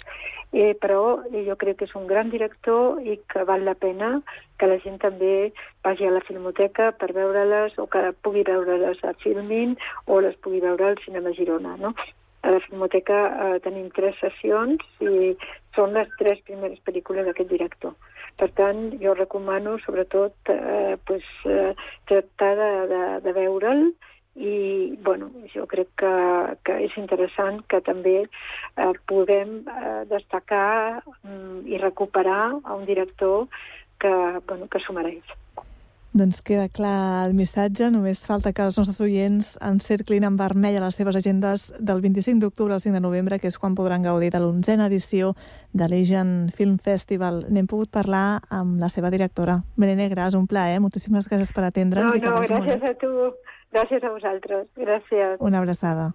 eh, però jo crec que és un gran director i que val la pena que la gent també vagi a la filmoteca per veure-les o que pugui veure-les a Filmin o les pugui veure al Cinema Girona, no? A la Filmoteca eh, tenim tres sessions i són les tres primeres pel·lícules d'aquest director. Per tant, jo recomano sobretot eh, pues, eh, tractar de, de, de veure'l i bueno, jo crec que, que és interessant que també eh, podem eh, destacar mm, i recuperar a un director que, bueno, que s'ho mereix. Doncs queda clar el missatge, només falta que els nostres oients encerclin en vermell a les seves agendes del 25 d'octubre al 5 de novembre, que és quan podran gaudir de l'onzena edició de l'Asian Film Festival. N'hem pogut parlar amb la seva directora, Merene Gras, un plaer, moltíssimes gràcies per atendre'ns. No, no, gràcies molt. a tu. Gràcies a vosaltres. Gràcies. Una abraçada.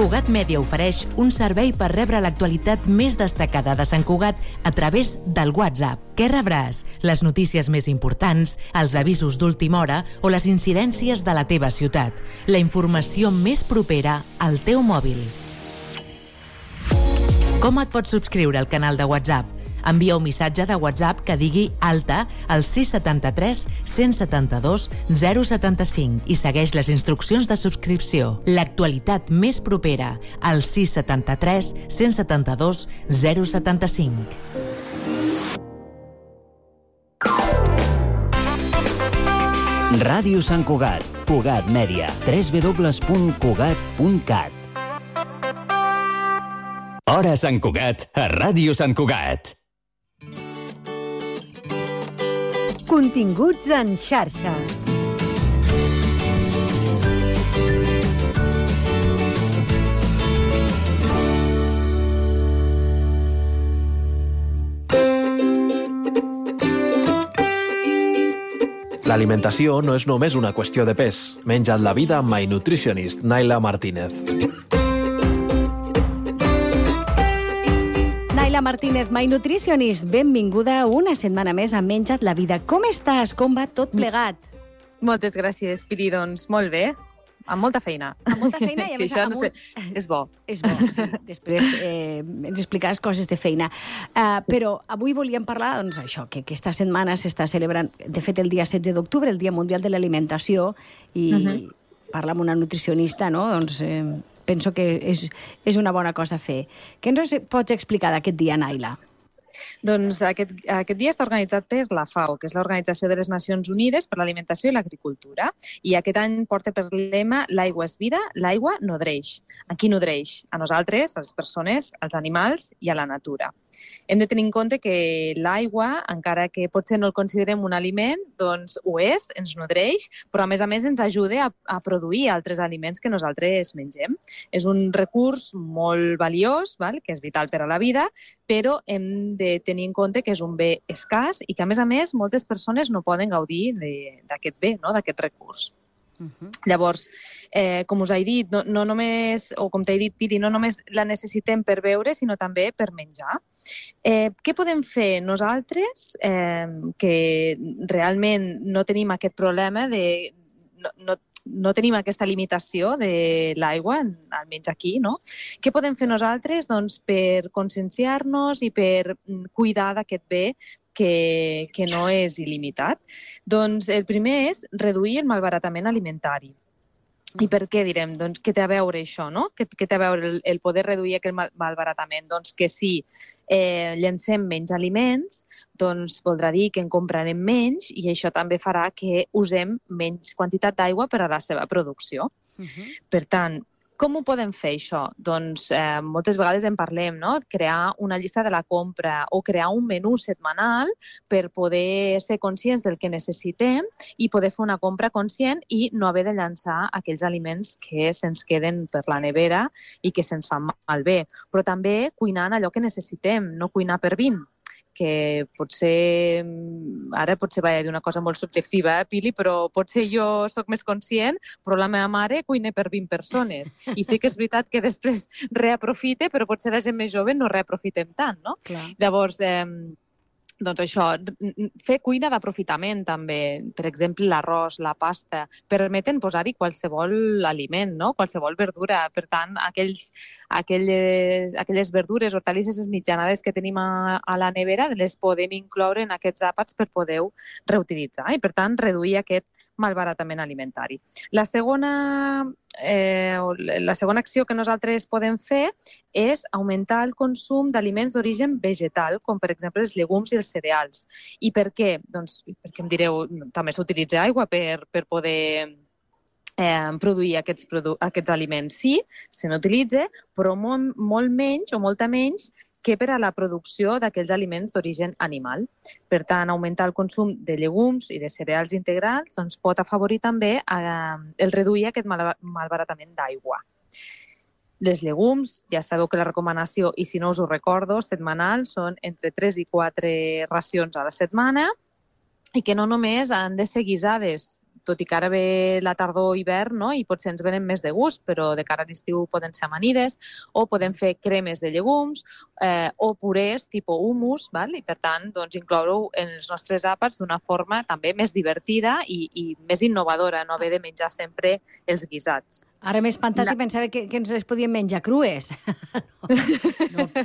Cugat Mèdia ofereix un servei per rebre l'actualitat més destacada de Sant Cugat a través del WhatsApp. Què rebràs? Les notícies més importants, els avisos d'última hora o les incidències de la teva ciutat. La informació més propera al teu mòbil. Com et pots subscriure al canal de WhatsApp? Envia un missatge de WhatsApp que digui alta al 673 172 075 i segueix les instruccions de subscripció. L'actualitat més propera al 673 172 075. Ràdio Sant Cugat, Cugat Mèdia, www.cugat.cat. Hora Sant Cugat, a Ràdio Sant Cugat. Continguts en xarxa. L'alimentació no és només una qüestió de pes. Menja't la vida amb My Nutritionist, Naila Martínez. Laila Martínez, My Nutritionist, benvinguda una setmana més a Menja't la vida. Com estàs? Com va tot plegat? Moltes gràcies, Piri. Doncs molt bé, amb molta feina. Amb molta feina i a més... això no sé, és bo. És bo, sí. Després eh, ens explicaràs coses de feina. Uh, sí. Però avui volíem parlar, doncs, això, que aquesta setmana s'està celebrant, de fet, el dia 16 d'octubre, el Dia Mundial de l'Alimentació, i uh -huh. parla amb una nutricionista, no?, doncs, eh, penso que és, és una bona cosa a fer. Què ens pots explicar d'aquest dia, Naila? Doncs aquest, aquest dia està organitzat per la FAO, que és l'Organització de les Nacions Unides per l'Alimentació i l'Agricultura, i aquest any porta per lema l'aigua és vida, l'aigua nodreix. A qui nodreix? A nosaltres, a les persones, als animals i a la natura hem de tenir en compte que l'aigua, encara que potser no el considerem un aliment, doncs ho és, ens nodreix, però a més a més ens ajuda a, a produir altres aliments que nosaltres mengem. És un recurs molt valiós, val? que és vital per a la vida, però hem de tenir en compte que és un bé escàs i que, a més a més, moltes persones no poden gaudir d'aquest bé, no? d'aquest recurs. Uh -huh. Llavors, eh, com us he dit, no, no només, o com t'he dit, Piri, no només la necessitem per beure, sinó també per menjar. Eh, què podem fer nosaltres eh, que realment no tenim aquest problema de... No, no, no tenim aquesta limitació de l'aigua, almenys aquí, no? Què podem fer nosaltres doncs, per conscienciar-nos i per mm, cuidar d'aquest bé que, que no és il·limitat? Doncs el primer és reduir el malbaratament alimentari. I per què direm? Doncs què té a veure això, no? Què, què té a veure el, el poder reduir aquest mal, malbaratament? Doncs que si eh, llencem menys aliments, doncs voldrà dir que en comprarem menys i això també farà que usem menys quantitat d'aigua per a la seva producció. Uh -huh. Per tant, Com ho podem fer, això? Doncs eh, moltes vegades en parlem, no? Crear una llista de la compra o crear un menú setmanal per poder ser conscients del que necessitem i poder fer una compra conscient i no haver de llançar aquells aliments que se'ns queden per la nevera i que se'ns fan malbé. Però també cuinant allò que necessitem, no cuinar per 20 que potser, mm, ara potser va dir una cosa molt subjectiva, eh, Pili, però potser jo sóc més conscient, però la meva mare cuina per 20 persones. I sí que és veritat que després reaprofite, però potser la gent més jove no reaprofitem tant, no? Clar. Llavors, eh, doncs això, fer cuina d'aprofitament també, per exemple l'arròs, la pasta, permeten posar-hi qualsevol aliment, no? qualsevol verdura. Per tant, aquells, aquelles, aquelles verdures, hortalisses mitjanades que tenim a, a la nevera, les podem incloure en aquests àpats per poder reutilitzar i, per tant, reduir aquest malbaratament alimentari. La segona, eh, la segona acció que nosaltres podem fer és augmentar el consum d'aliments d'origen vegetal, com per exemple els llegums i els cereals. I per què? Doncs perquè em direu, també s'utilitza aigua per, per poder eh, produir aquests, produ aquests aliments. Sí, se n'utilitza, però molt, molt menys o molta menys que per a la producció d'aquells aliments d'origen animal. Per tant, augmentar el consum de llegums i de cereals integrals doncs, pot afavorir també eh, el reduir aquest mal malbaratament d'aigua. Les llegums, ja sabeu que la recomanació, i si no us ho recordo, setmanal, són entre 3 i 4 racions a la setmana i que no només han de ser guisades, tot i que ara ve la tardor hivern no? i potser ens venen més de gust, però de cara a l'estiu poden ser amanides, o podem fer cremes de llegums, eh, o purés tipus humus, val? i per tant doncs, incloure-ho en els nostres àpats d'una forma també més divertida i, i més innovadora, no haver de menjar sempre els guisats. Ara m'he espantat la... i pensava que, que ens les podíem menjar crues. no, no,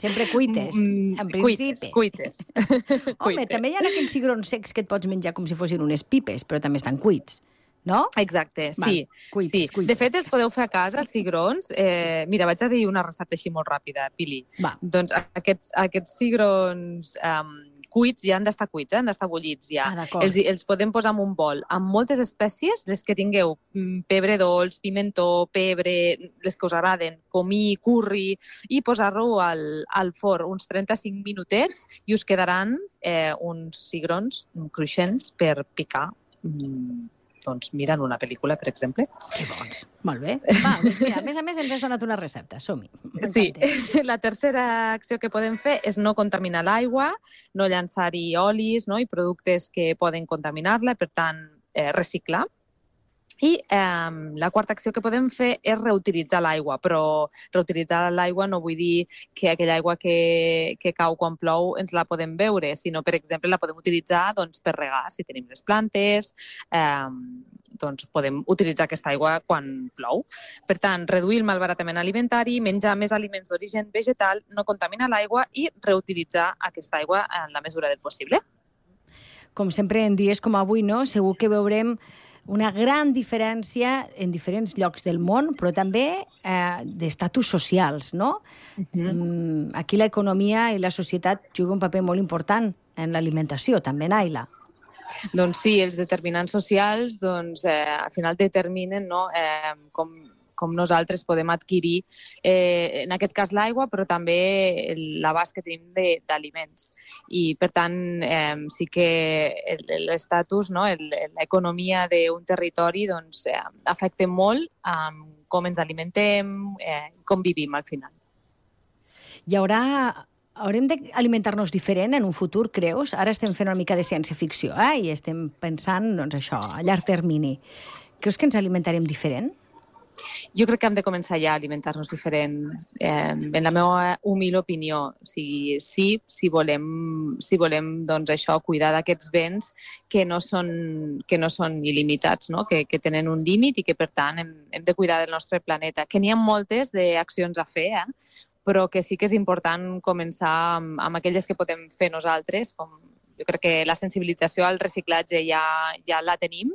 sempre cuites, mm, en principi. Cuites, cuites. Home, cuites. també hi ha aquells cigrons secs que et pots menjar com si fossin unes pipes, però també estan cuits no? Exacte, sí. Va, cuites, sí. Cuites. De fet, els podeu fer a casa, els cigrons. Eh, sí. Mira, vaig a dir una recepta així molt ràpida, Pili. Va. Doncs aquests, aquests cigrons um, cuits ja han d'estar cuits, eh? han d'estar bullits ja. Ah, els, els podem posar en un bol amb moltes espècies, les que tingueu, mm, pebre dolç, pimentó, pebre, les que us agraden, comí, curri, i posar-lo al, al forn uns 35 minutets i us quedaran eh, uns cigrons cruixents per picar mm, doncs, mirant una pel·lícula, per exemple. Que bons. Molt bé. Va, doncs mira, a més a més ens has donat una recepta. Som-hi. Sí. La tercera acció que podem fer és no contaminar l'aigua, no llançar-hi olis no? i productes que poden contaminar-la, per tant, eh, reciclar. I eh, la quarta acció que podem fer és reutilitzar l'aigua, però reutilitzar l'aigua no vull dir que aquella aigua que, que cau quan plou ens la podem beure, sinó, per exemple, la podem utilitzar doncs, per regar, si tenim les plantes, eh, doncs podem utilitzar aquesta aigua quan plou. Per tant, reduir el malbaratament alimentari, menjar més aliments d'origen vegetal, no contaminar l'aigua i reutilitzar aquesta aigua en la mesura del possible. Com sempre en dies com avui, no? segur que veurem una gran diferència en diferents llocs del món, però també eh, d'estatus socials, no? Uh -huh. Aquí l'economia i la societat juguen un paper molt important en l'alimentació, també, Naila. Doncs sí, els determinants socials doncs, eh, al final determinen no, eh, com com nosaltres podem adquirir, eh, en aquest cas l'aigua, però també l'abast que tenim d'aliments. I, per tant, eh, sí que l'estatus, no, l'economia d'un territori doncs, eh, afecta molt eh, com ens alimentem, eh, com vivim al final. Hi haurà haurem d'alimentar-nos diferent en un futur, creus? Ara estem fent una mica de ciència-ficció eh? i estem pensant doncs, això, a llarg termini. Creus que ens alimentarem diferent? Jo crec que hem de començar ja a alimentar-nos diferent, eh, en la meva humil opinió. O sigui, sí, si volem, si volem doncs, això, cuidar d'aquests béns que no són, que no són il·limitats, no? Que, que tenen un límit i que, per tant, hem, hem de cuidar del nostre planeta. Que n'hi ha moltes d'accions a fer, eh? però que sí que és important començar amb, amb aquelles que podem fer nosaltres, com jo crec que la sensibilització al reciclatge ja, ja la tenim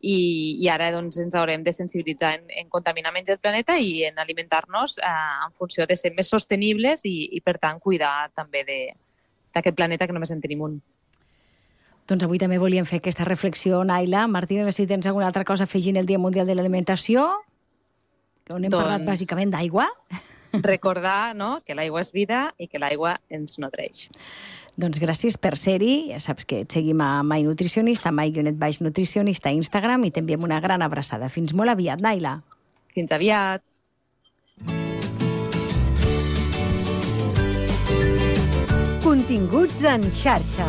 i, i ara doncs, ens haurem de sensibilitzar en, en contaminar menys el planeta i en alimentar-nos eh, en funció de ser més sostenibles i, i per tant, cuidar també d'aquest planeta que només en tenim un. Doncs avui també volíem fer aquesta reflexió, Naila. Martí, no sé si tens alguna altra cosa afegint el Dia Mundial de l'Alimentació. on hem doncs... parlat bàsicament d'aigua. Recordar no, que l'aigua és vida i que l'aigua ens nodreix. Doncs gràcies per ser-hi. Ja saps que et seguim a My Nutricionista, My Guionet Baix Nutricionista a Instagram i t'enviem una gran abraçada. Fins molt aviat, Naila. Fins aviat. Continguts en xarxa.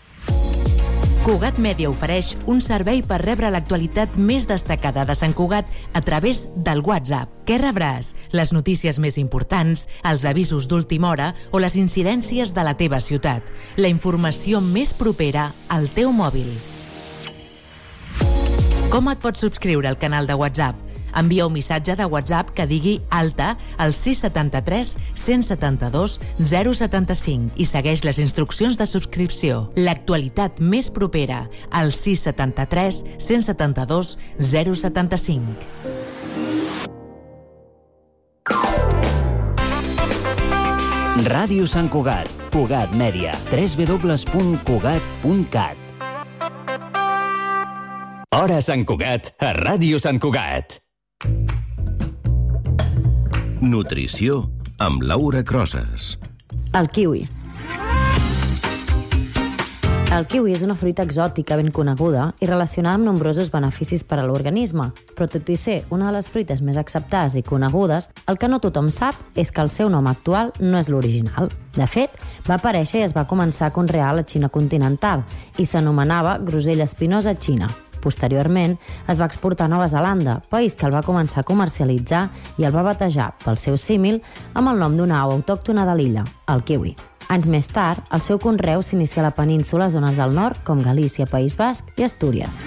Cugat Mèdia ofereix un servei per rebre l'actualitat més destacada de Sant Cugat a través del WhatsApp. Què rebràs? Les notícies més importants, els avisos d'última hora o les incidències de la teva ciutat. La informació més propera al teu mòbil. Com et pots subscriure al canal de WhatsApp? Envia un missatge de WhatsApp que digui alta al 673 172 075 i segueix les instruccions de subscripció. L'actualitat més propera al 673 172 075. Ràdio Sant Cugat, Cugat Mèdia, www.cugat.cat. Hora Sant Cugat, a Ràdio Sant Cugat. Nutrició amb Laura Crosses. El kiwi. El kiwi és una fruita exòtica ben coneguda i relacionada amb nombrosos beneficis per a l'organisme, però tot i ser una de les fruites més acceptades i conegudes, el que no tothom sap és que el seu nom actual no és l'original. De fet, va aparèixer i es va començar a conrear a la Xina continental i s'anomenava grosella espinosa xina. Posteriorment, es va exportar a Nova Zelanda, país que el va començar a comercialitzar i el va batejar pel seu símil amb el nom d'una au autòctona de l'illa, el kiwi. Anys més tard, el seu conreu s'inicia a la península a zones del nord com Galícia, País Basc i Astúries.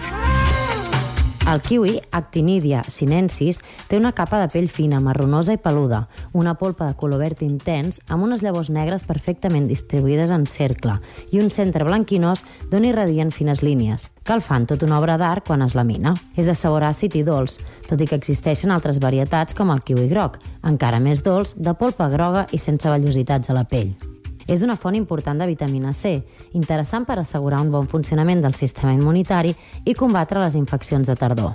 El kiwi, Actinidia sinensis, té una capa de pell fina, marronosa i peluda, una polpa de color verd intens amb unes llavors negres perfectament distribuïdes en cercle i un centre blanquinós d'on irradien fines línies, que el fan tot una obra d'art quan es lamina. És de sabor àcid i dolç, tot i que existeixen altres varietats com el kiwi groc, encara més dolç, de polpa groga i sense vellositats a la pell. És una font important de vitamina C, interessant per assegurar un bon funcionament del sistema immunitari i combatre les infeccions de tardor.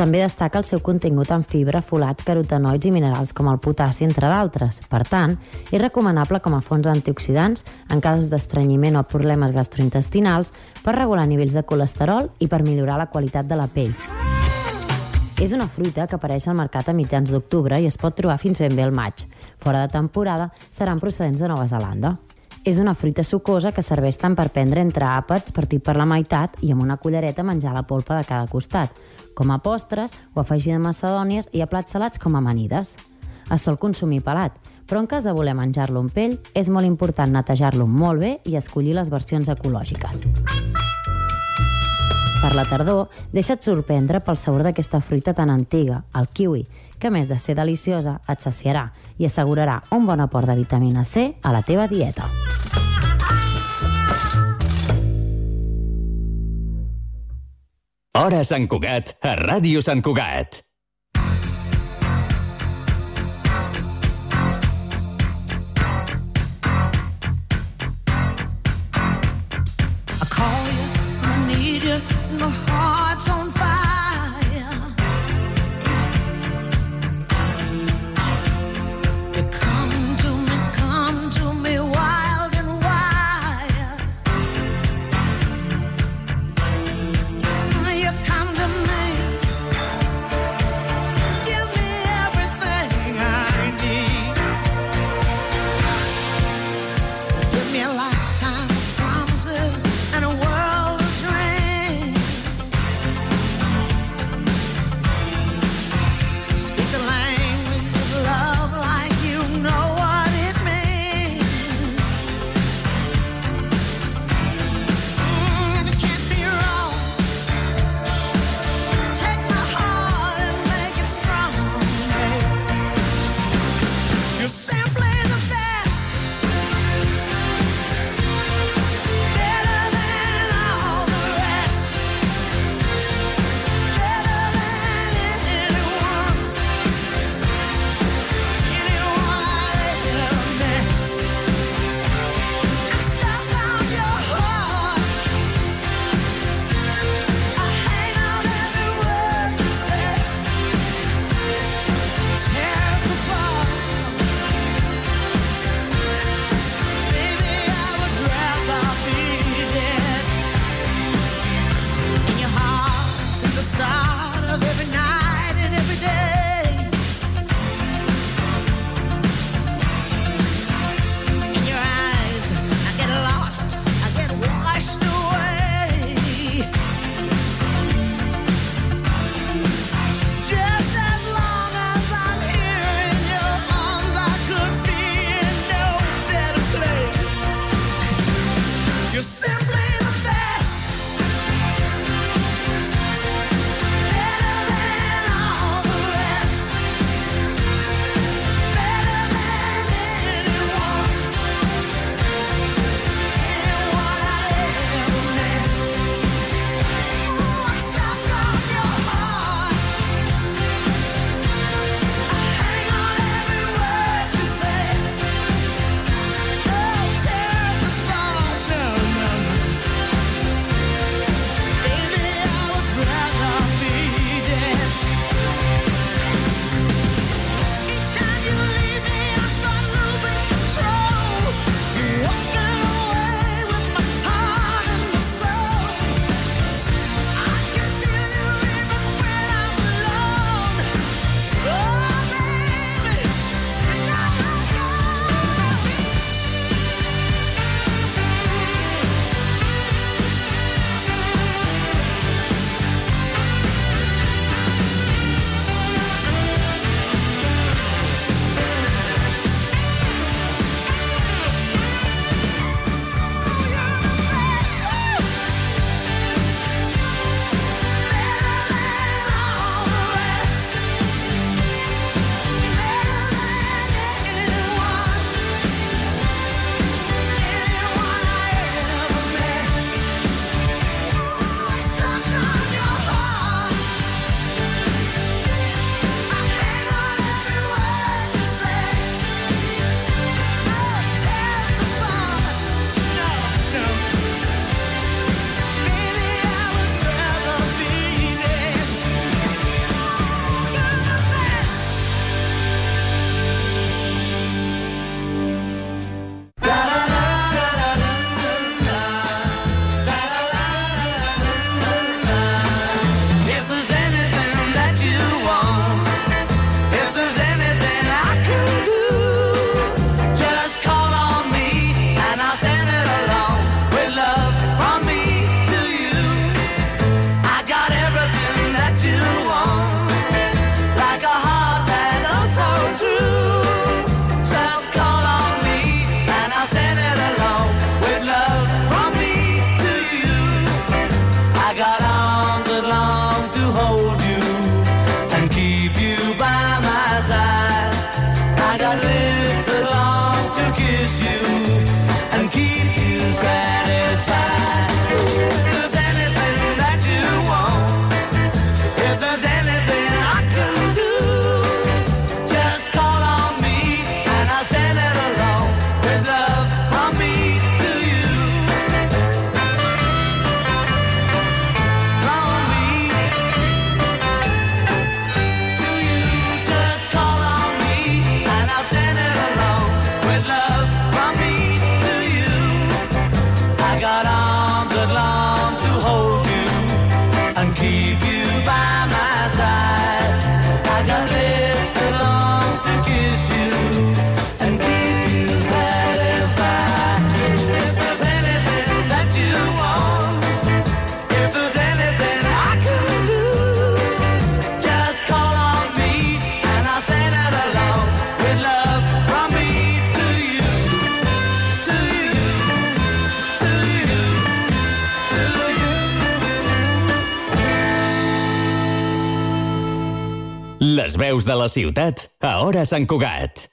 També destaca el seu contingut en fibra, folats, carotenoids i minerals com el potassi, entre d'altres. Per tant, és recomanable com a fonts antioxidants en casos d'estrenyiment o problemes gastrointestinals per regular nivells de colesterol i per millorar la qualitat de la pell. És una fruita que apareix al mercat a mitjans d'octubre i es pot trobar fins ben bé al maig. Fora de temporada seran procedents de Nova Zelanda. És una fruita sucosa que serveix tant per prendre entre àpats, partit per la meitat i amb una cullereta menjar la polpa de cada costat, com a postres o afegir de macedònies i a plats salats com amanides. Es sol consumir pelat, però en cas de voler menjar-lo amb pell, és molt important netejar-lo molt bé i escollir les versions ecològiques. Per la tardor, deixa't sorprendre pel sabor d'aquesta fruita tan antiga, el kiwi, que a més de ser deliciosa, et saciarà i assegurarà un bon aport de vitamina C a la teva dieta. Hora Sant Cugat, a Ràdio Sant Cugat. I call you, I need you, my heart's Les veus de la ciutat a Hora Sant Cugat.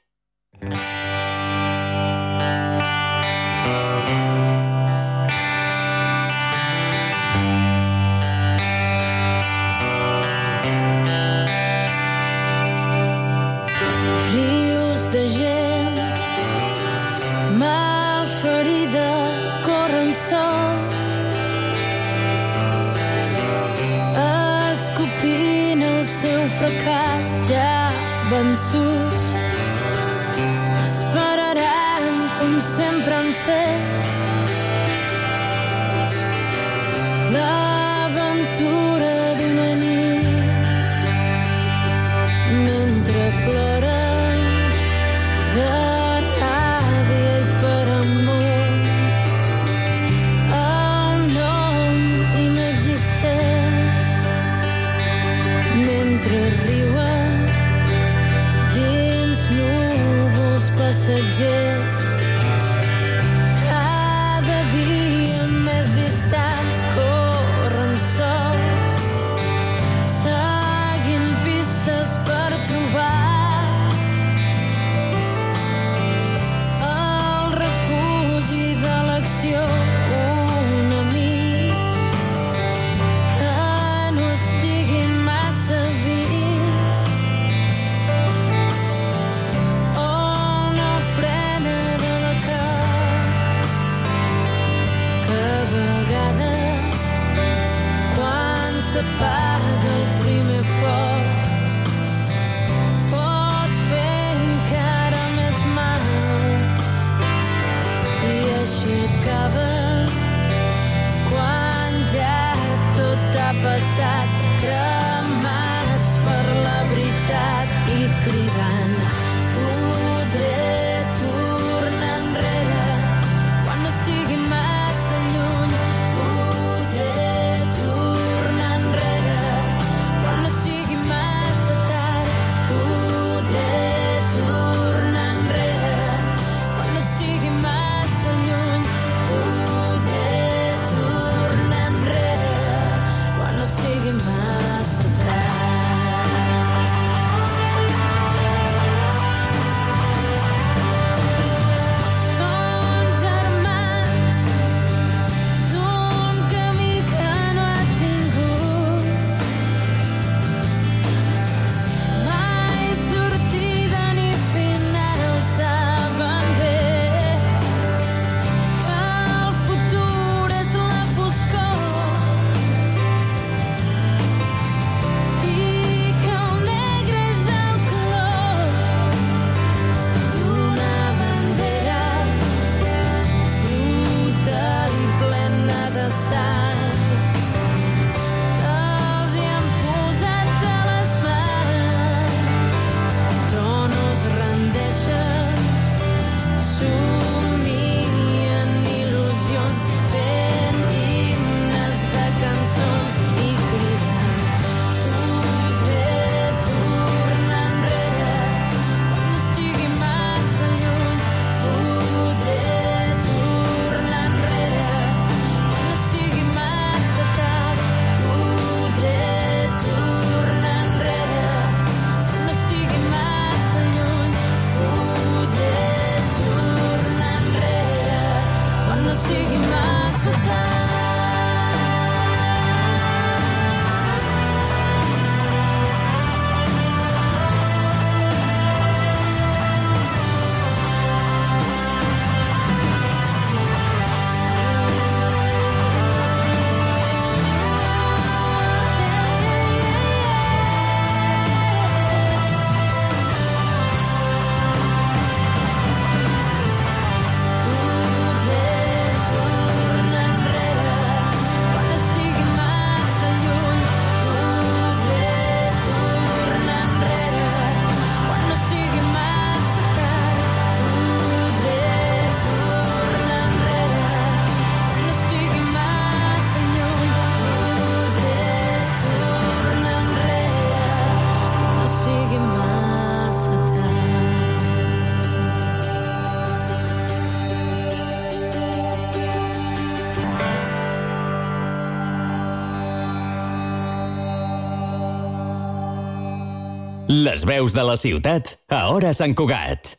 Les veus de la ciutat a Hora Sant Cugat.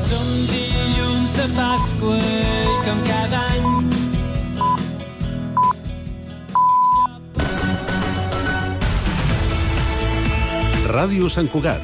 Som dilluns de Pasqua i com cada any Ràdio Sant Cugat,